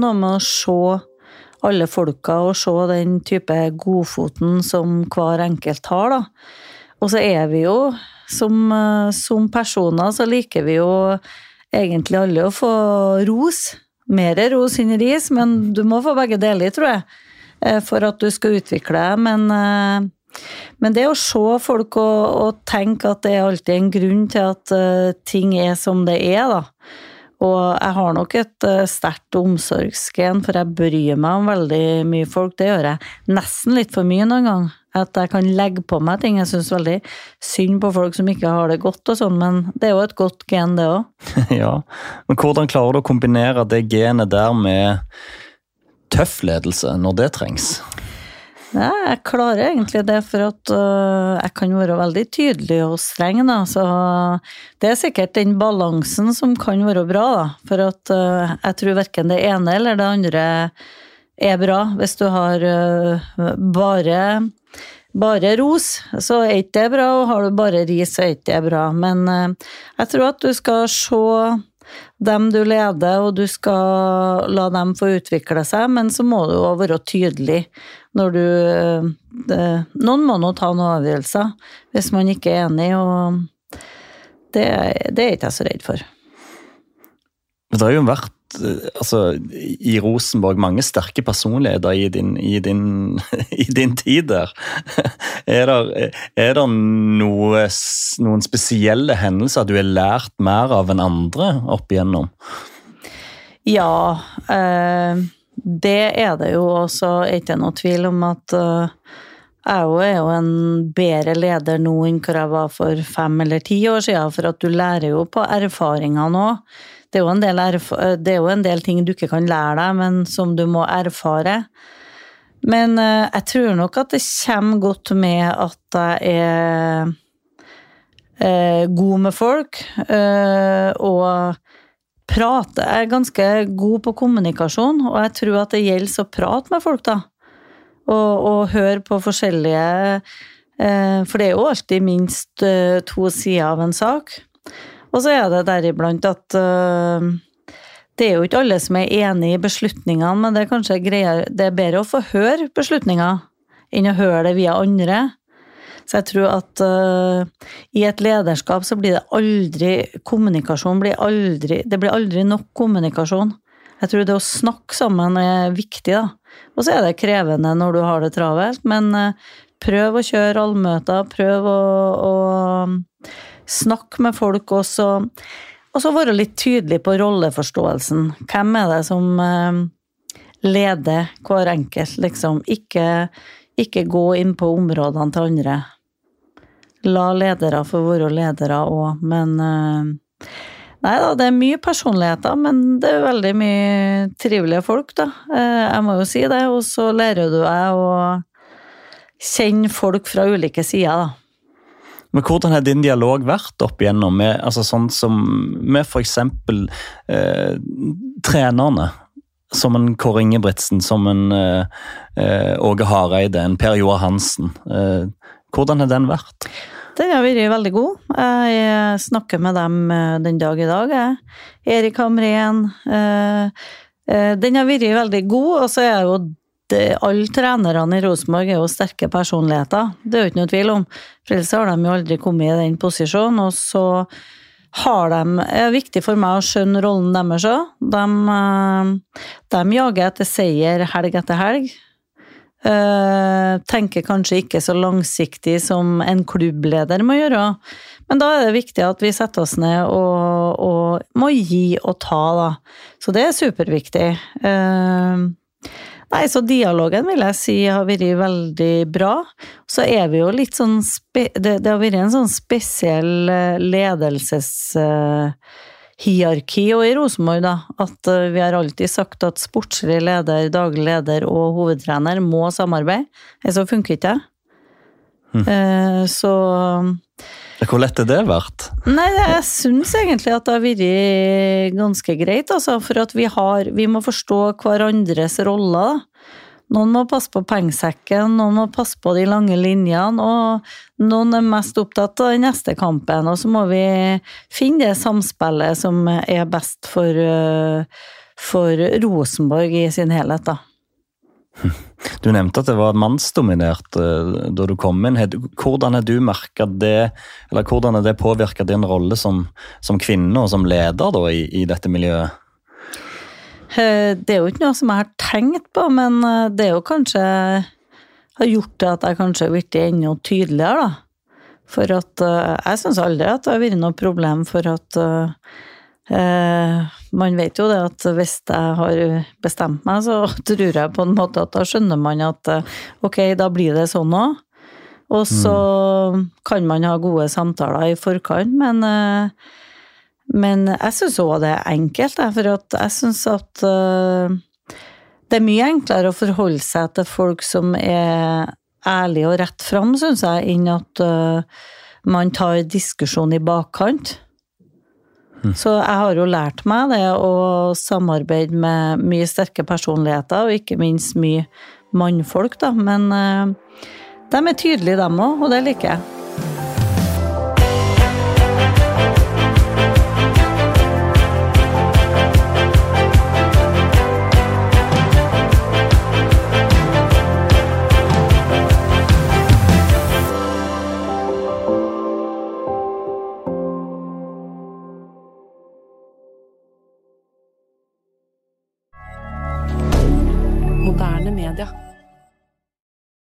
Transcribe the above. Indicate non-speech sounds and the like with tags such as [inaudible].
noe med å se alle folka og se den type godfoten som hver enkelt har, da. Og så er vi jo, som, eh, som personer, så liker vi jo egentlig alle å få ros. Mer ros enn ris, men du må få begge deler, tror jeg. eh, For at du skal utvikle deg. Men, eh, men det å se folk og, og tenke at det er alltid en grunn til at ting er som det er, da. Og jeg har nok et eh, sterkt omsorgsgen, for jeg bryr meg om veldig mye folk. Det gjør jeg nesten litt for mye noen gang. At jeg kan legge på meg ting. Jeg syns veldig synd på folk som ikke har det godt og sånn, men det er jo et godt gen, det òg. [laughs] ja. Men hvordan klarer du å kombinere det genet der med tøff ledelse, når det trengs? Ja, jeg klarer egentlig det, for at uh, jeg kan være veldig tydelig og streng. Da. Så det er sikkert den balansen som kan være bra, da. For at uh, jeg tror verken det ene eller det andre er bra. Hvis du har uh, bare bare ros, så er ikke det bra, og har du bare ris, så er ikke det bra. Men jeg tror at du skal se dem du leder, og du skal la dem få utvikle seg, men så må du òg være tydelig når du det, Noen må nå ta noen avgjørelser hvis man ikke er enig, og det, det er ikke jeg så redd for. Det har jo vært altså, i Rosenborg mange sterke personligheter i din, i din, [laughs] i din tid der. [laughs] Er det, er det noe, noen spesielle hendelser du har lært mer av enn andre opp igjennom? Ja, eh, det er det jo også. Ikke noe tvil om at eh, jeg er jo en bedre leder nå enn hvor jeg var for fem eller ti år siden, for at du lærer jo på erfaringer nå. Det er, del det er jo en del ting du ikke kan lære deg, men som du må erfare. Men eh, jeg tror nok at det kommer godt med at jeg er eh, god med folk, eh, og prate Jeg er ganske god på kommunikasjon, og jeg tror at det gjelder å prate med folk, da. Og, og høre på forskjellige For det er jo alltid minst to sider av en sak. Og så er det deriblant at det er jo ikke alle som er enig i beslutningene, men det er kanskje greier, det er bedre å få høre beslutninger enn å høre det via andre. Så jeg tror at uh, i et lederskap så blir det aldri Kommunikasjon blir aldri Det blir aldri nok kommunikasjon. Jeg tror det å snakke sammen er viktig, da. Og så er det krevende når du har det travelt, men uh, prøv å kjøre allmøter, prøv å, å snakke med folk også. Og så være litt tydelig på rolleforståelsen. Hvem er det som uh, leder hver enkelt, liksom? Ikke, ikke gå inn på områdene til andre la ledere få være ledere òg, men Nei da, det er mye personligheter, men det er veldig mye trivelige folk, da. Jeg må jo si det. Og så lærer du deg å kjenne folk fra ulike sider, da. Men hvordan har din dialog vært opp igjennom med altså sånn som med f.eks. Eh, trenerne? Som en Kåre Ingebrigtsen, som en eh, Åge Hareide, en Per Joar Hansen. Eh, hvordan har den vært? Den har vært veldig god. Jeg snakker med dem den dag i dag. Erik Hamren. Den har vært veldig god, og så er jo alle trenerne i Rosenborg er jo sterke personligheter. Det er jo ikke noe tvil om. For ellers har de jo aldri kommet i den posisjonen. Og så har de er viktig for meg å skjønne rollen deres òg. De, de jager etter seier helg etter helg. Uh, tenker kanskje ikke så langsiktig som en klubbleder må gjøre. Men da er det viktig at vi setter oss ned og, og må gi og ta, da. Så det er superviktig. Uh, nei, så dialogen vil jeg si har vært veldig bra. Så er vi jo litt sånn det, det, har vært en sånn spesiell ledelseshierarki Uh, og i Rosenborg, da. At vi har alltid sagt at sportslig leder, daglig leder og hovedtrener må samarbeide. Ellers funker ikke det. Mm. Så Hvor lett har det vært? Nei, jeg syns egentlig at det har vært ganske greit, altså. For at vi har Vi må forstå hverandres roller. Noen må passe på pengesekken, noen må passe på de lange linjene, og noen er mest opptatt av den neste kampen. Og så må vi finne det samspillet som er best for, for Rosenborg i sin helhet, da. [laughs] Du nevnte at det var mannsdominert uh, da du kom inn. Hvordan har du merka det, eller hvordan har det påvirka din rolle som, som, kvinne og som leder da, i, i, dette miljøet? Eh, det er jo ikke noe som jeg har tenkt på, men eh, det er jo kanskje har gjort at jeg kanskje har blitt enda tydeligere, da. For at jeg syns aldri at det har vært noe problem for at Eh, man vet jo det at hvis jeg har bestemt meg, så [laughs] tror jeg på en måte at da skjønner man at eh, ok, da blir det sånn òg. Og så mm. kan man ha gode samtaler i forkant, men, eh, men jeg syns òg det er enkelt, for jeg syns at det er mye enklere å forholde seg til folk som er ærlige og rett fram, syns jeg, enn at man tar diskusjon i bakkant. Så jeg har jo lært meg det å samarbeide med mye sterke personligheter, og ikke minst mye mannfolk, da. Men uh, de er tydelige, dem òg, og det liker jeg.